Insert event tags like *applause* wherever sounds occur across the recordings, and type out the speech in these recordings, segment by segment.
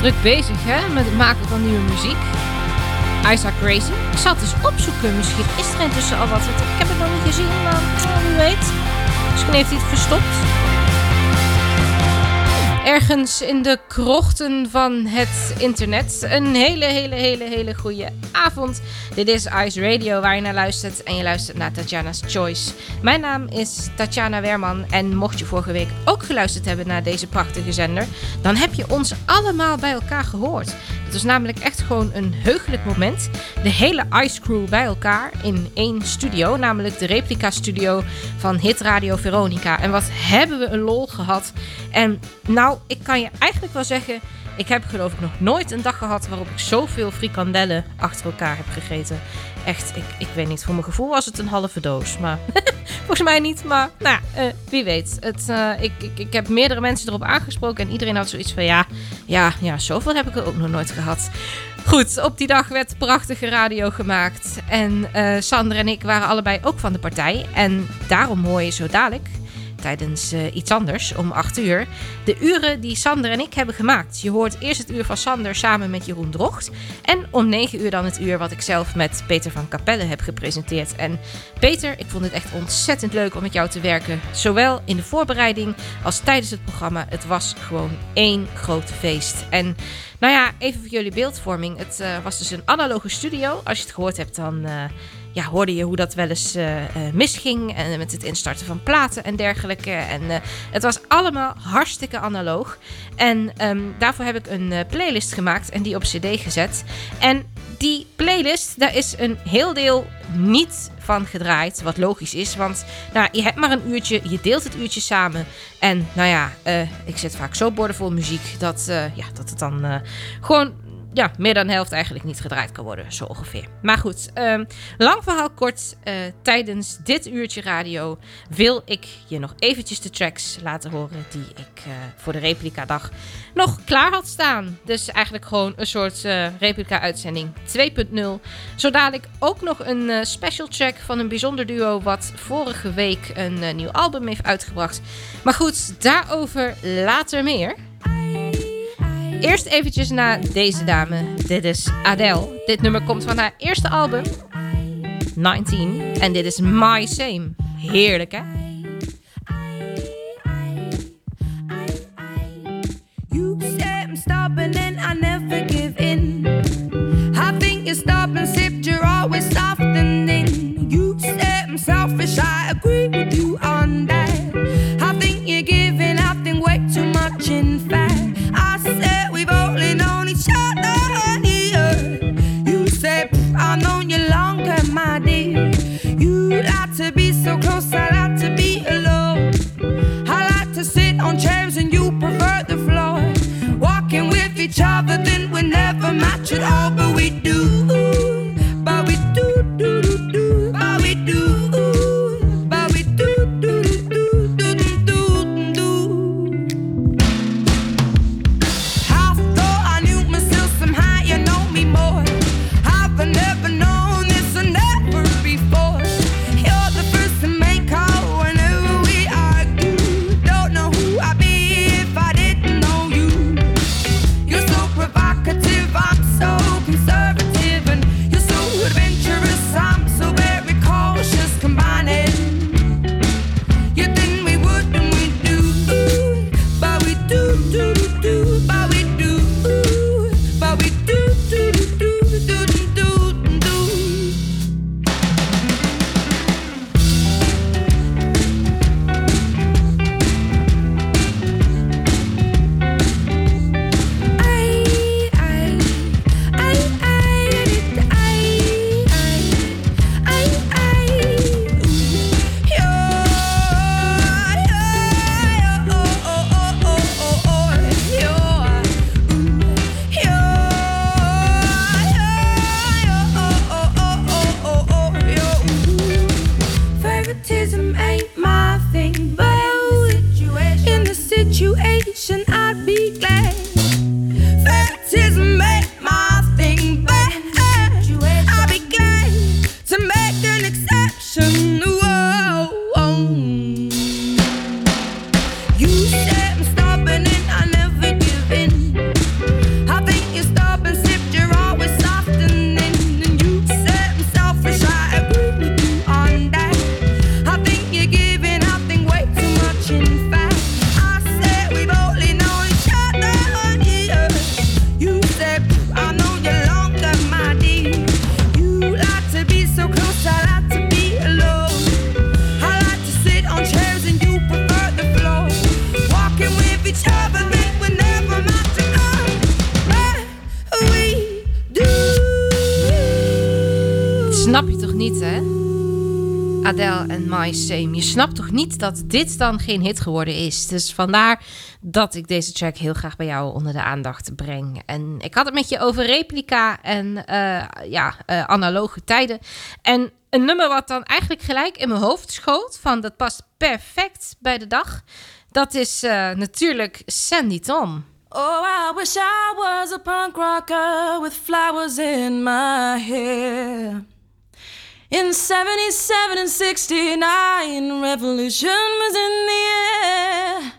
Druk bezig hè, met het maken van nieuwe muziek. Isaac Crazy. Ik zal het eens opzoeken. Misschien is er intussen al wat. Ik heb het nog niet gezien, maar wie weet. Misschien heeft hij het verstopt. Ergens in de krochten van het internet. Een hele, hele, hele, hele goede Dit is Ice Radio waar je naar luistert. En je luistert naar Tatjana's Choice. Mijn naam is Tatjana Werman. En mocht je vorige week ook geluisterd hebben naar deze prachtige zender. Dan heb je ons allemaal bij elkaar gehoord. Het was namelijk echt gewoon een heugelijk moment. De hele Ice Crew bij elkaar in één studio. Namelijk de replica studio van Hit Radio Veronica. En wat hebben we een lol gehad. En nou, ik kan je eigenlijk wel zeggen... Ik heb geloof ik nog nooit een dag gehad waarop ik zoveel frikandellen achter elkaar heb gegeten. Echt, ik, ik weet niet, voor mijn gevoel was het een halve doos. Maar *laughs* volgens mij niet, maar nou, eh, wie weet. Het, eh, ik, ik, ik heb meerdere mensen erop aangesproken en iedereen had zoiets van ja, ja, ja, zoveel heb ik er ook nog nooit gehad. Goed, op die dag werd prachtige radio gemaakt. En eh, Sander en ik waren allebei ook van de partij. En daarom hoor je zo dadelijk tijdens eh, iets anders om 8 uur. De uren die Sander en ik hebben gemaakt. Je hoort eerst het uur van Sander samen met Jeroen Drocht. En om 9 uur dan het uur wat ik zelf met Peter van Capelle heb gepresenteerd. En Peter, ik vond het echt ontzettend leuk om met jou te werken. Zowel in de voorbereiding als tijdens het programma. Het was gewoon één groot feest. En nou ja, even voor jullie beeldvorming. Het eh, was dus een analoge studio. Als je het gehoord hebt, dan, eh, ja, hoorde je hoe dat wel eens eh, eh, misging. En met het instarten van platen en dergelijke. En eh, het was allemaal hartstikke analoog. En ehm, daarvoor heb ik een eh, playlist gemaakt en die op CD gezet. En die playlist, daar is een heel deel niet van gedraaid. Wat logisch is, want nou, je hebt maar een uurtje, je deelt het uurtje samen. En nou ja, eh, ik zet vaak zo boordevol muziek dat, eh, ja, dat het dan eh, gewoon ja, meer dan de helft eigenlijk niet gedraaid kan worden, zo ongeveer. Maar goed, ehm, lang verhaal kort. eh, tijdens dit uurtje radio wil ik je nog eventjes de tracks laten horen die ik eh, voor de replica-dag nog klaar had staan. Dus eigenlijk gewoon een soort eh, replica-uitzending 2.0. Zo dadelijk ook nog een special track van een bijzonder duo wat vorige week een nieuw album heeft uitgebracht. Maar goed, daarover later meer. Eerst eventjes naar deze dame. Dit is Adele. Dit nummer komt van haar eerste album, 19. En dit is My Same. Heerlijk, hè? Je snapt toch niet dat dit dan geen hit geworden is? Dus vandaar dat ik deze track heel graag bij jou onder de aandacht breng. En ik had het met je over replica en eh, ja, eh, analoge tijden. En een nummer wat dan eigenlijk gelijk in mijn hoofd schoot, van dat past perfect bij de dag. Dat is eh, natuurlijk Sandy Tom. Oh, I wish I was a punk rocker with flowers in my hair. In 77 and 69, revolution was in the air.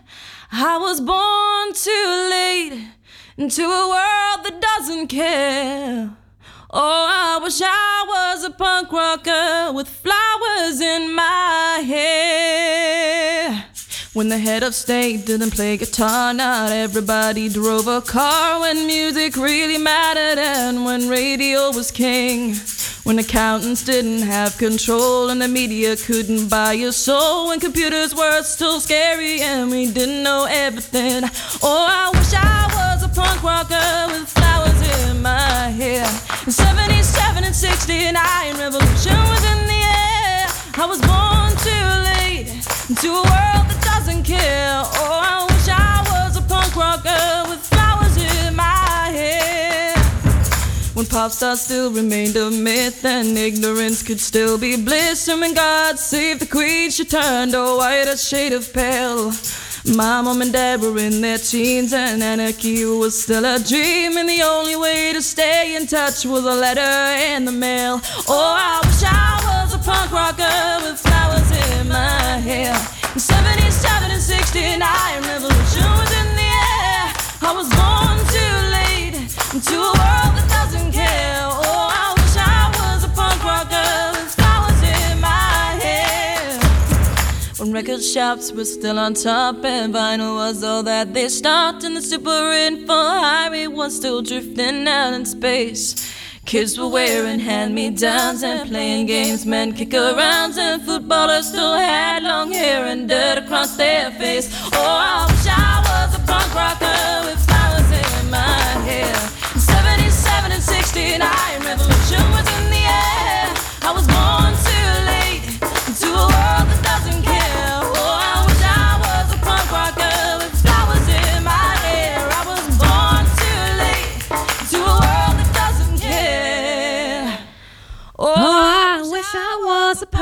I was born too late into a world that doesn't care. Oh, I wish I was a punk rocker with flowers in my hair. When the head of state didn't play guitar, not everybody drove a car. When music really mattered and when radio was king. When accountants didn't have control and the media couldn't buy your soul. When computers were still scary and we didn't know everything. Oh, I wish I was a punk rocker with flowers in my hair. In 77 and 69, revolution was in the air. I was born too late into a world that doesn't care. Oh, I wish I was a punk rocker pop stars still remained a myth and ignorance could still be bliss. And when God saved the queen, she turned a whiter shade of pale. My mom and dad were in their teens and anarchy was still a dream. And the only way to stay in touch was a letter in the mail. Oh, I wish I was a punk rocker with flowers in my hair. In 77 and 69, revolution was in the air. I was born too late into a Record shops were still on top and vinyl was all that they stopped, and the super info highway was still drifting out in space. Kids were wearing hand-me-downs and playing games, men kick arounds, and footballers still had long hair and dirt across their face. Oh, I wish I was a punk rocker with flowers in my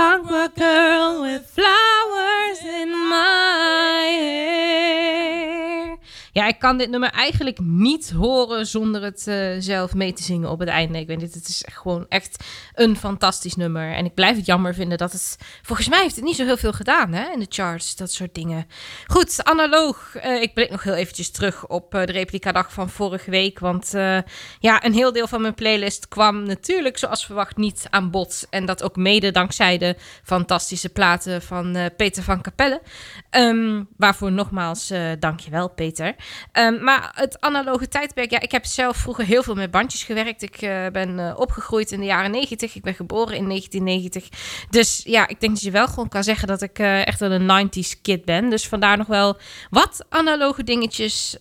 punk rock girl with flowers Ik kan dit nummer eigenlijk niet horen zonder het eh, zelf mee te zingen op het einde. Ik weet niet, het is gewoon echt een fantastisch nummer. En ik blijf het jammer vinden dat het... Volgens mij heeft het niet zo heel veel gedaan hè, in de charts, dat soort dingen. Goed, analoog. Eh, ik blik nog heel eventjes terug op eh, de replica-dag van vorige week. Want ja, een heel deel van mijn playlist kwam natuurlijk zoals verwacht niet aan bod. En dat ook mede dankzij de fantastische platen van Peter van Capelle. Ehm, waarvoor nogmaals dankjewel Peter. Ehm, maar het analoge tijdperk, ja, ik heb zelf vroeger heel veel met bandjes gewerkt. Ik eh, ben eh, opgegroeid in de jaren 90. Ik ben geboren in 1990. Dus ja, ik denk dat je wel gewoon kan zeggen dat ik eh, echt wel een 90s kid ben. Dus vandaar nog wel wat analoge dingetjes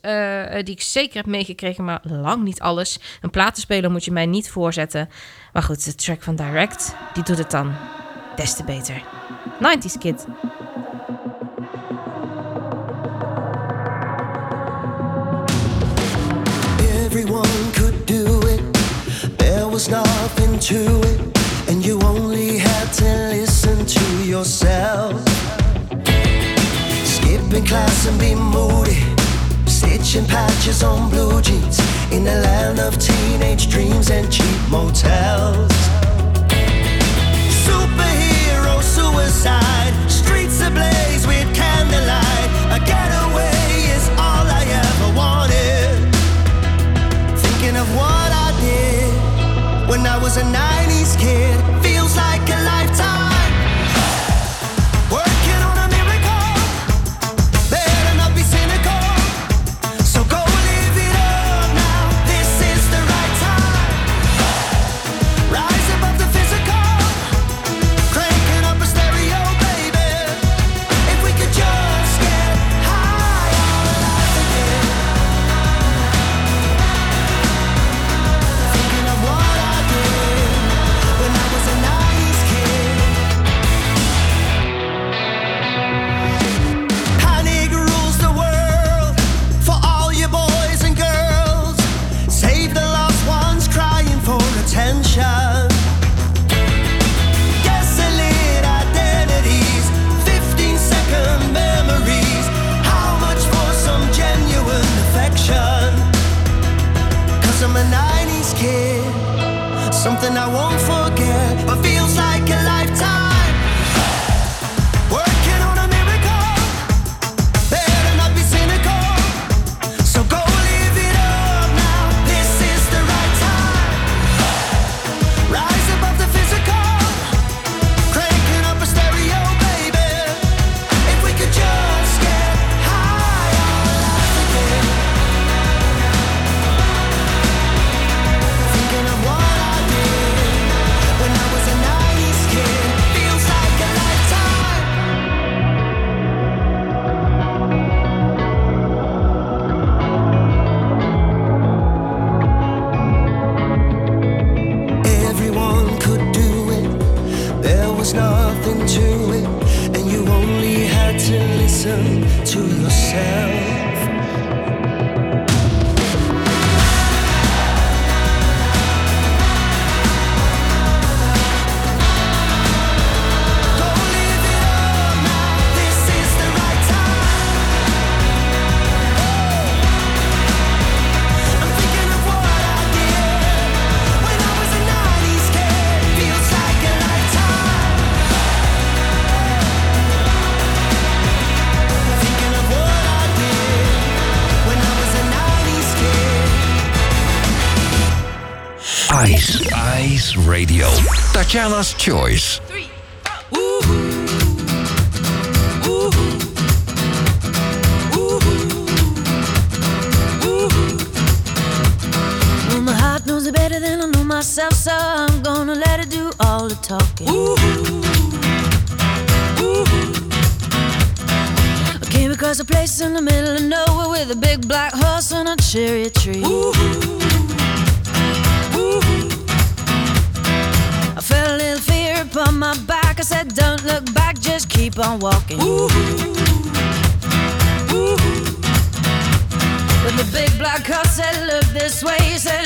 die ik zeker heb meegekregen, maar lang niet alles. Een platenspeler moet je mij niet voorzetten. Maar goed, de track van Direct, die doet het dan des te beter. 90s kid. Do it. There was nothing to it, and you only had to listen to yourself. Skipping class and be moody, stitching patches on blue jeans in the land of teenage dreams and cheap motels. Superhero suicide, streets ablaze with candlelight. A getaway what I did when I was a 90s kid. Feels like a Tatjana's Choice. Better than I know myself, so I'm gonna let it do all the talking. I came across a place in the middle of nowhere with a big black horse and a cherry tree. I upon my back. I said, Don't look back, just keep on walking. But the big black horse said, Look this way. He said,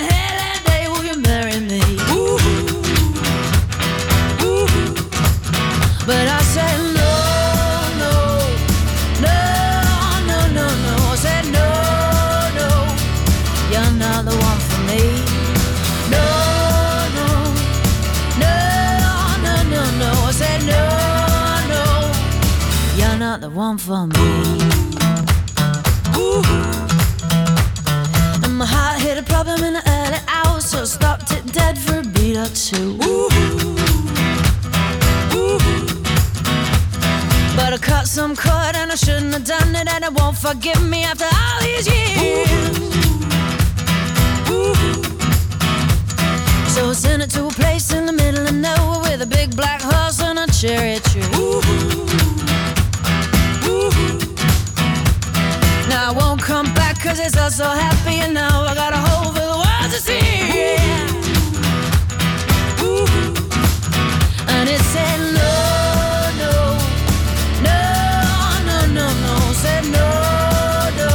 one for me. And my heart hit a problem in the early hours, so I stopped it dead for a beat or two. Ooh. Ooh. But I cut some cord and I shouldn't have done it, and it won't forgive me after all these years. So I sent it to a place in the middle of nowhere with a big black horse and a cherry cause it's all so happy now I got a hole for the world to see. And it said no, no, no, no, no, no. Said no, no,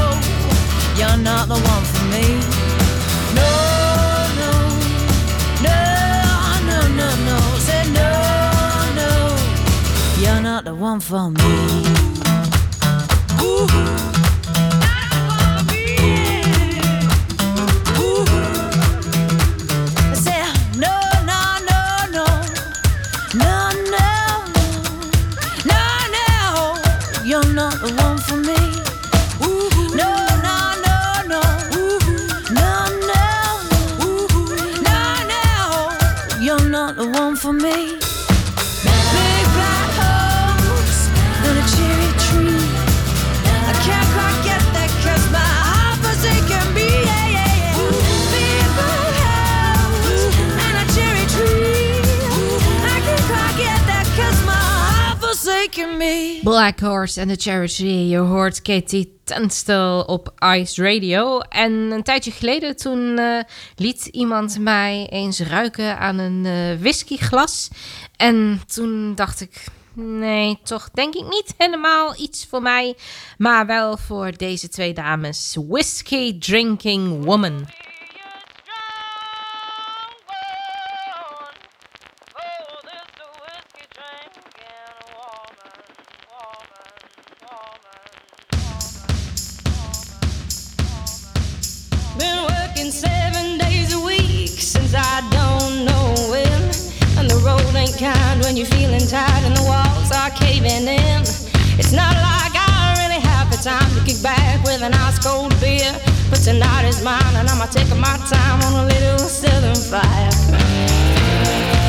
you're not the one for me. No, no, no, no, no, no. Said no, no, you're not the one for me. I you're not the one for me. Big black horse and a cherry tree. I can't quite forsaken me. Black Horse en the Charity. Je hoort Katie Tunstall op Ice Radio. En een tijdje geleden toen eh, liet iemand mij eens ruiken aan een eh, whiskyglas. En toen dacht ik, nee, toch denk ik niet helemaal iets voor mij. Maar wel voor deze twee dames. Whiskey Drinking Woman. Are caving in. It's not like I really have the time to kick back with an ice cold beer. But tonight is mine and I'ma take my time on a little southern fire.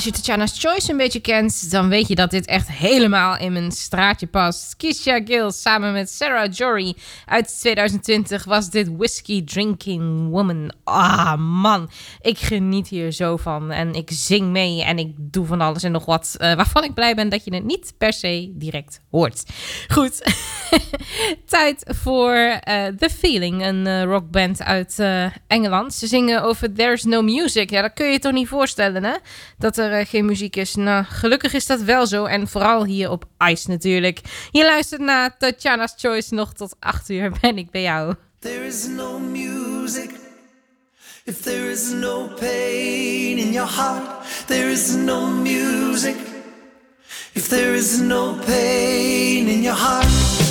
Als je Tatjana's Choice een beetje kent, dan weet je dat dit echt helemaal in mijn straatje past. Kisha Gill samen met Sarah Jory uit 2020 was dit Whiskey Drinking Woman. Ah man, ik geniet hier zo van en ik zing mee en ik doe van alles en nog wat eh, waarvan ik blij ben dat je het niet per se direct hoort. Goed, *laughs* tijd voor eh, The Feeling, een eh, rockband uit Engeland. Ze zingen over There's No Music. Ja, dat kun je je toch niet voorstellen, hè? Dat er eh, geen muziek is. Nou, gelukkig is dat wel zo. En vooral hier op Ice natuurlijk. Je luistert naar Tatjana's Choice. Nog tot 8 uur ben ik bij jou. There is no music if there is no pain in your heart. There is no music if there is no pain in your heart.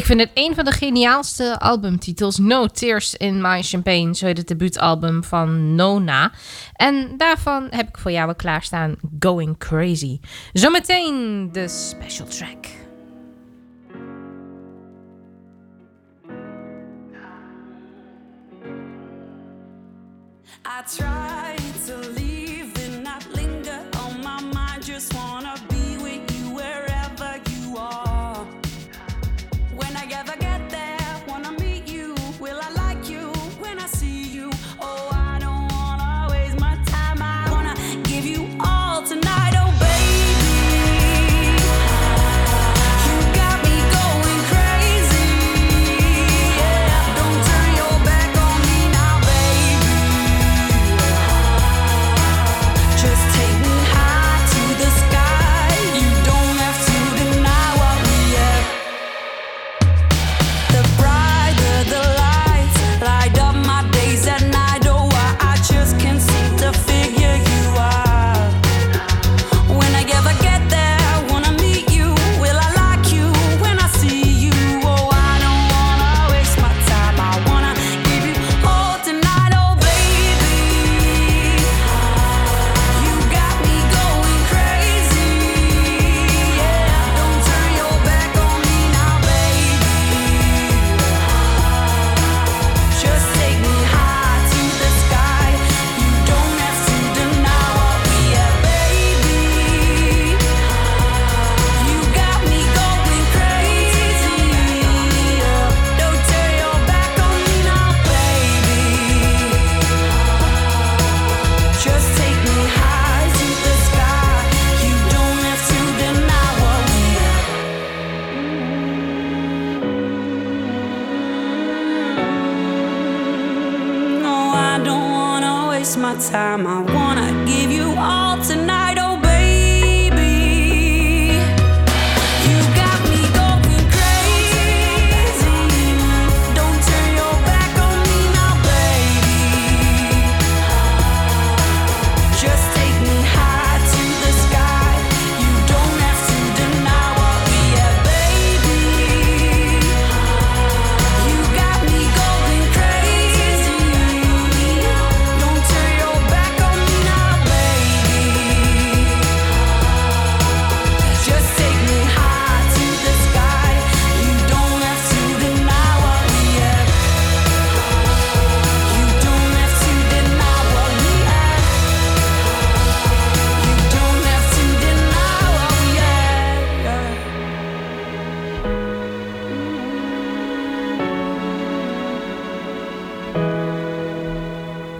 Ik vind het een van de geniaalste albumtitels. No Tears in My Champagne, zo heet het debuutalbum van Nona. En daarvan heb ik voor jou klaarstaan Going Crazy. Zometeen de special track. I try.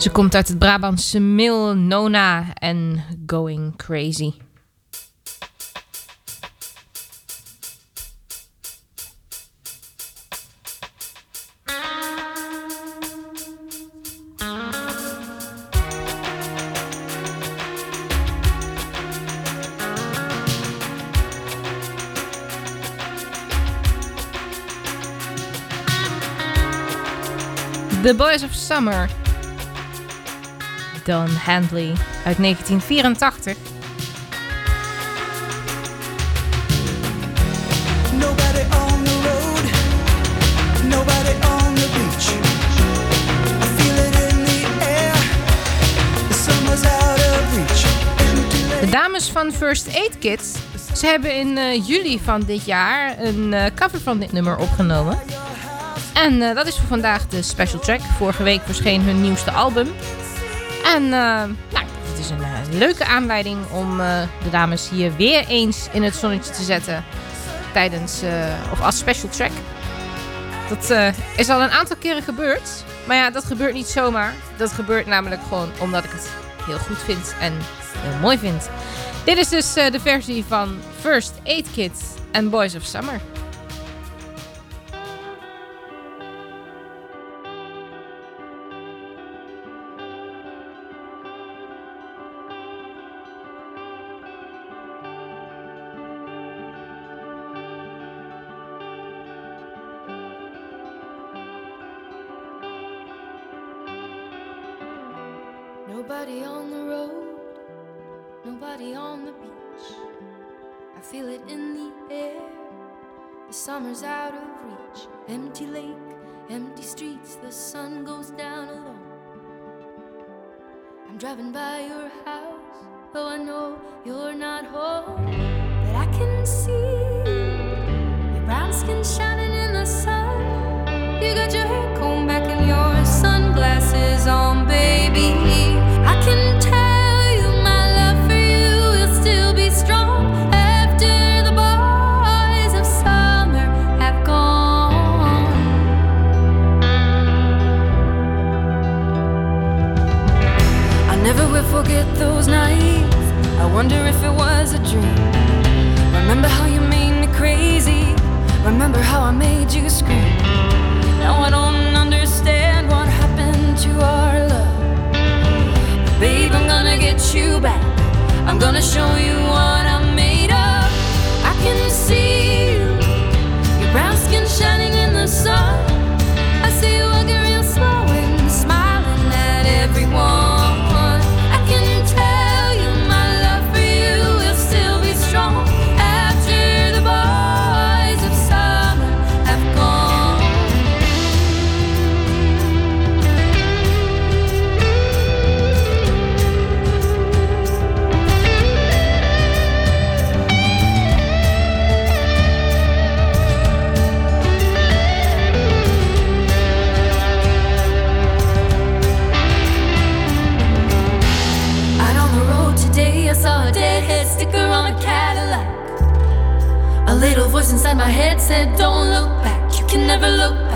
Ze komt uit het Brabantse Mil Nona en Going Crazy. The Boys of Summer. Dan Handley uit 1984. De dames van First Aid Kids, ze hebben in eh, juli van dit jaar een eh, cover van dit nummer opgenomen. En eh, dat is voor vandaag de special track. Vorige week verscheen hun nieuwste album. En eh, nou, het is een eh, leuke aanleiding om eh, de dames hier weer eens in het zonnetje te zetten. Tijdens, of als special track. Dat is al een aantal keren gebeurd. Maar ja, dat gebeurt niet zomaar. Dat gebeurt namelijk gewoon omdat ik het heel goed vind en heel mooi vind. Dit is dus de versie van First Aid Kids en Boys of Summer. Empty lake, empty streets. The sun goes down alone. I'm driving by your house, though I know you're not home. But I can see your brown skin shining nights. I wonder if it was a dream. Remember how you made me crazy. Remember how I made you scream. Now I don't understand what happened to our love. But babe, I'm gonna get you back. I'm gonna show you what inside my head said, Don't look back, you can never look back.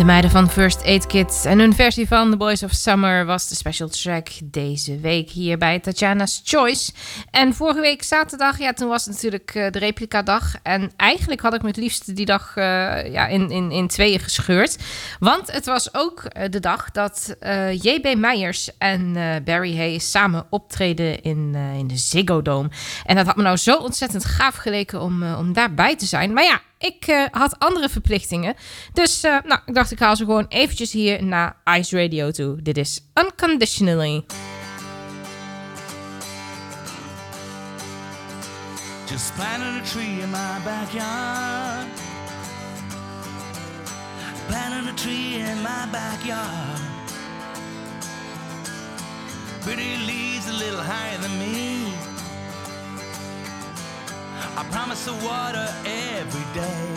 De meiden van First Aid Kit en hun versie van The Boys of Summer was de special track deze week hier bij Tatjana's Choice. En vorige week zaterdag, ja, toen was het natuurlijk eh, de replica dag. En eigenlijk had ik me het liefst die dag eh, ja, in, in, in tweeën gescheurd. Want het was ook eh, de dag dat JB Meijers en Barry Hayes samen optreden in, in de Ziggo Dome. En dat had me nou zo ontzettend gaaf geleken om, om daarbij te zijn. Maar ja, ik eh, had andere verplichtingen. Dus eh, nou, ik dacht ik haal ze gewoon eventjes hier naar Ice Radio toe. Dit is Unconditionally. Just planted a tree in my backyard. Planted a tree in my backyard. Pretty leaves a little higher than me. I promise the water every day.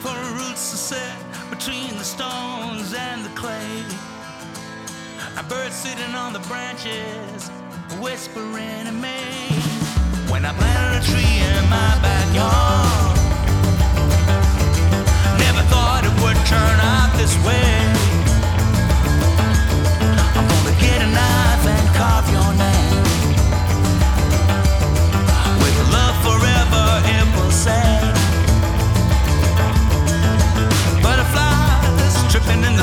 For roots to set between the stones and the clay. A bird sitting on the branches, whispering in me. When I planted a tree in my backyard, never thought it would turn out this way. I'm gonna get a knife and carve your name.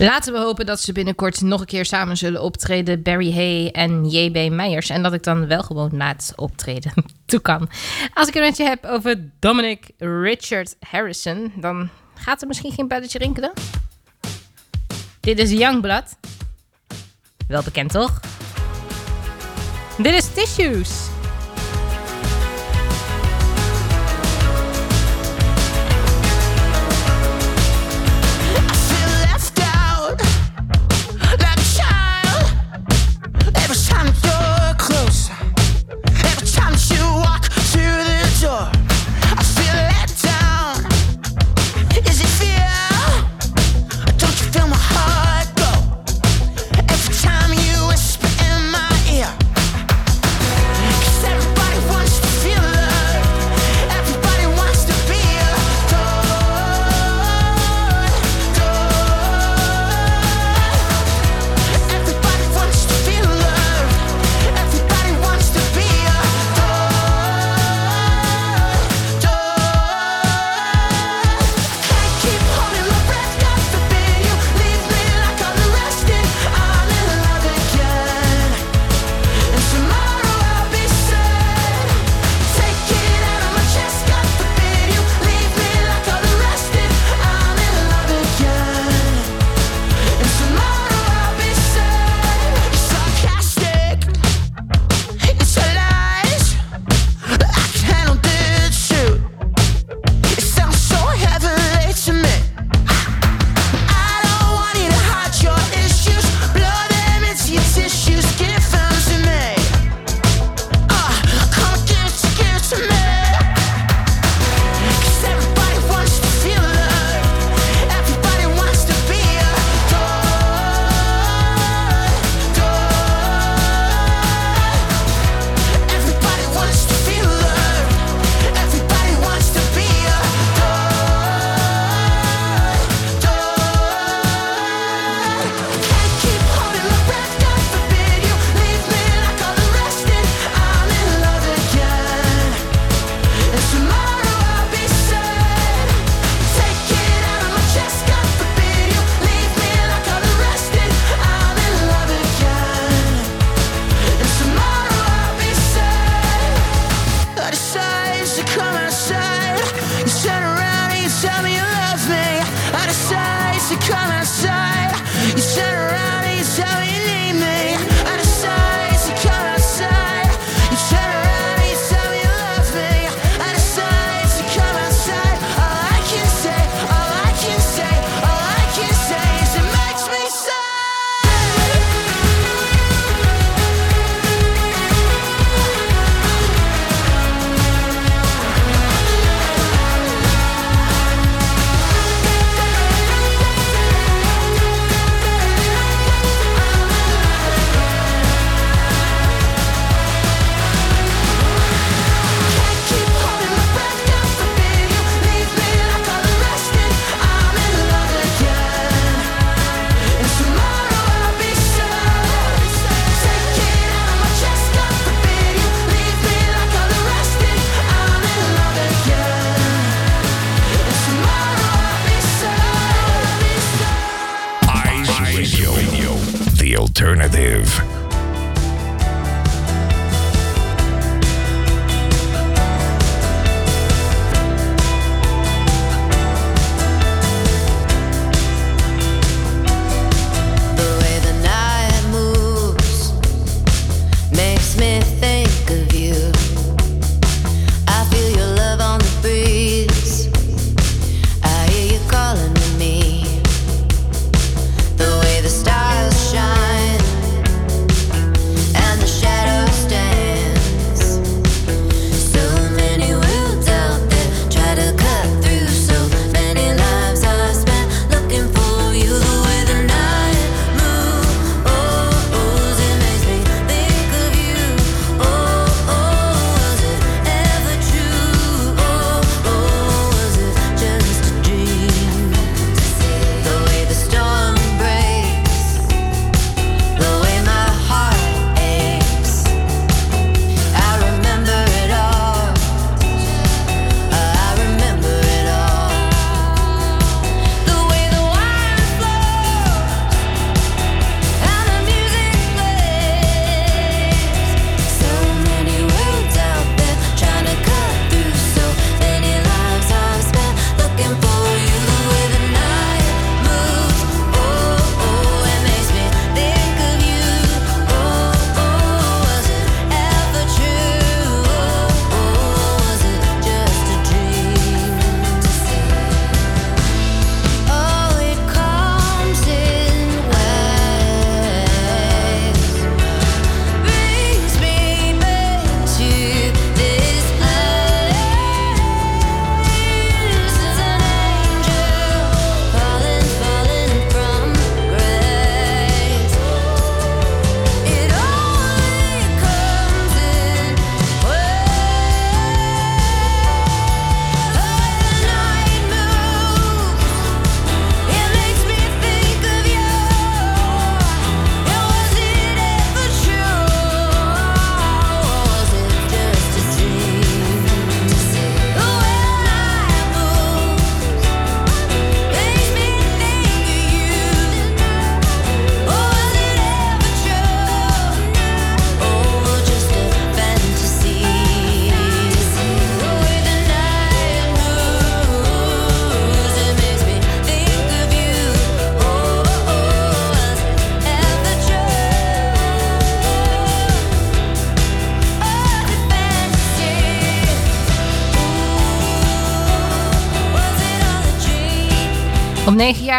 Laten we hopen dat ze binnenkort nog een keer samen zullen optreden. Barry Hay en JB Meijers. En dat ik dan wel gewoon na het optreden *laughs* toe kan. Als ik een je heb over Dominic Richard Harrison, dan gaat er misschien geen belletje rinkelen. Dit is Youngblood. Wel bekend toch? Dit is Tissues.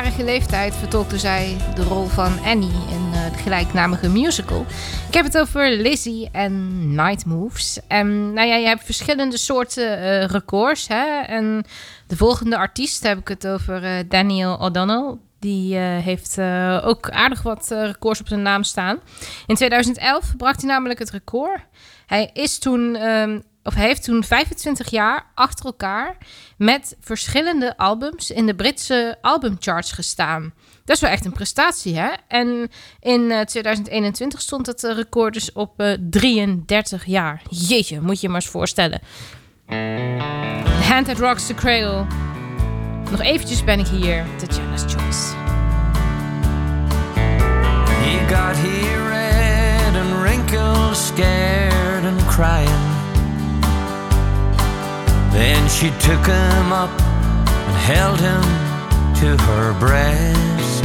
Leeftijd vertolkte zij de rol van Annie in eh, de gelijknamige musical. Ik heb het over Lizzie en Night Moves. En nou ja, je hebt verschillende soorten eh, records. Hè? En de volgende artiest heb ik het over eh, Daniel O'Donnell. Die heeft ook aardig wat records op zijn naam staan. In 2011 bracht hij namelijk het record. Hij is toen, ehm, of heeft toen 25 jaar achter elkaar met verschillende albums in de Britse albumcharts gestaan. Dat is wel echt een prestatie, hè? En in eh, 2021 stond het eh, record dus op eh, 33 jaar. Jeetje, moet je je maar eens voorstellen. Hand That Rocks the Cradle. Nog eventjes ben ik hier, Tatjana's Choice. He got here red and wrinkled, scared and crying. Then she took him up and held him to her breast.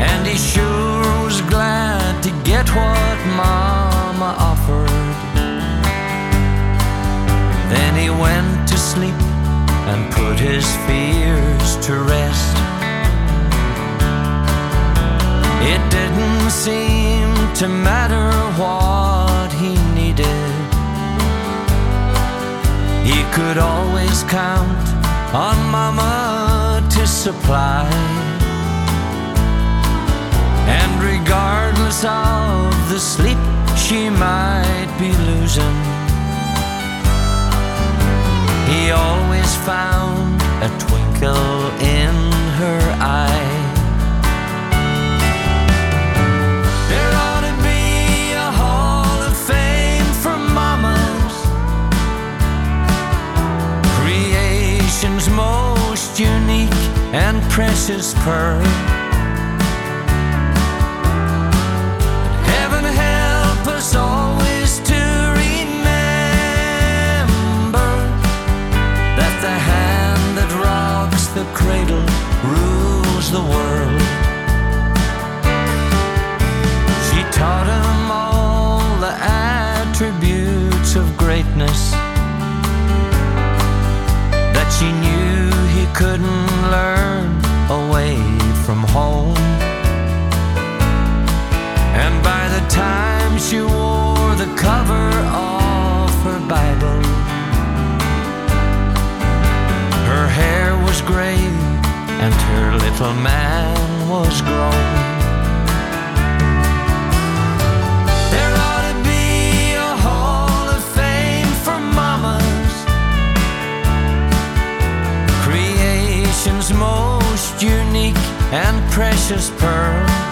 And he sure was glad to get what Mama offered. Then he went to sleep and put his fears to rest. It didn't seem to matter what He could always count on Mama to supply. And regardless of the sleep she might be losing, he always found a twinkle in her eye. Precious pearl. Little man was grown. There ought to be a hall of fame for mamas. Creation's most unique and precious pearl.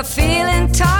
I'm feeling tired.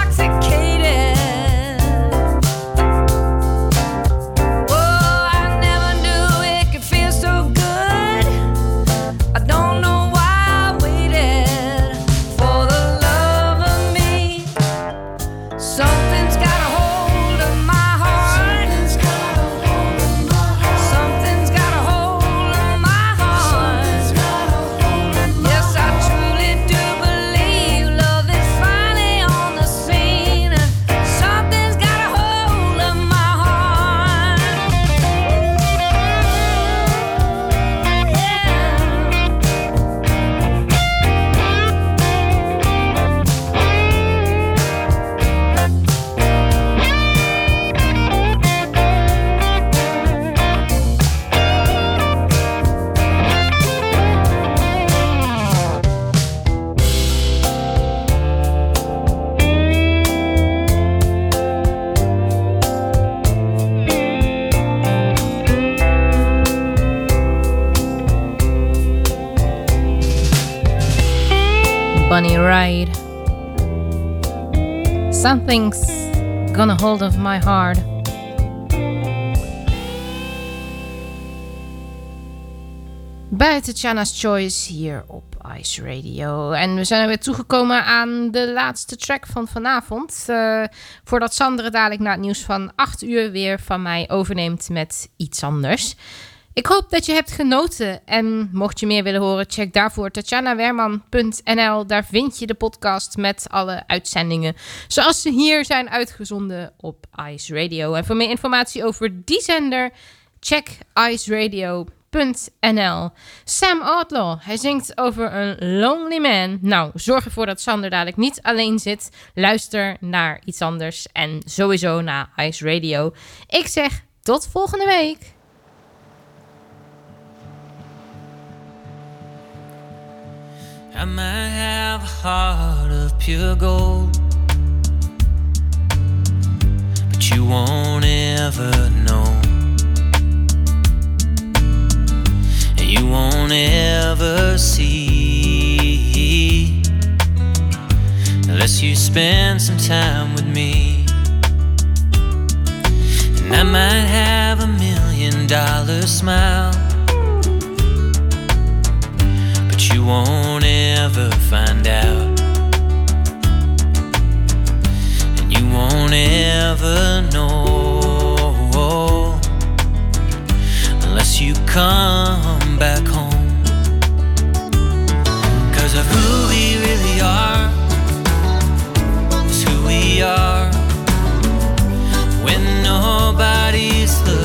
Something's gonna hold of my heart. Tatjana's Choice hier op Ice Radio. En we zijn er weer toegekomen aan de laatste track van vanavond. Uh, voordat Sandra dadelijk na het nieuws van 8 uur weer van mij overneemt met iets anders. Ik hoop dat je hebt genoten. En mocht je meer willen horen, check daarvoor tatjanawerman.nl. Daar vind je de podcast met alle uitzendingen. Zoals ze hier zijn uitgezonden op Ice Radio. En voor meer informatie over die zender, check iceradio.nl. Sam Outlaw, hij zingt over een lonely man. Nou, zorg ervoor dat Sander dadelijk niet alleen zit. Luister naar iets anders en sowieso naar Ice Radio. Ik zeg tot volgende week. I might have a heart of pure gold, but you won't ever know. And you won't ever see unless you spend some time with me. And I might have a million dollar smile but you won't ever find out. And you won't ever know unless you come back home. Cause of who we really are is who we are when nobody's looking.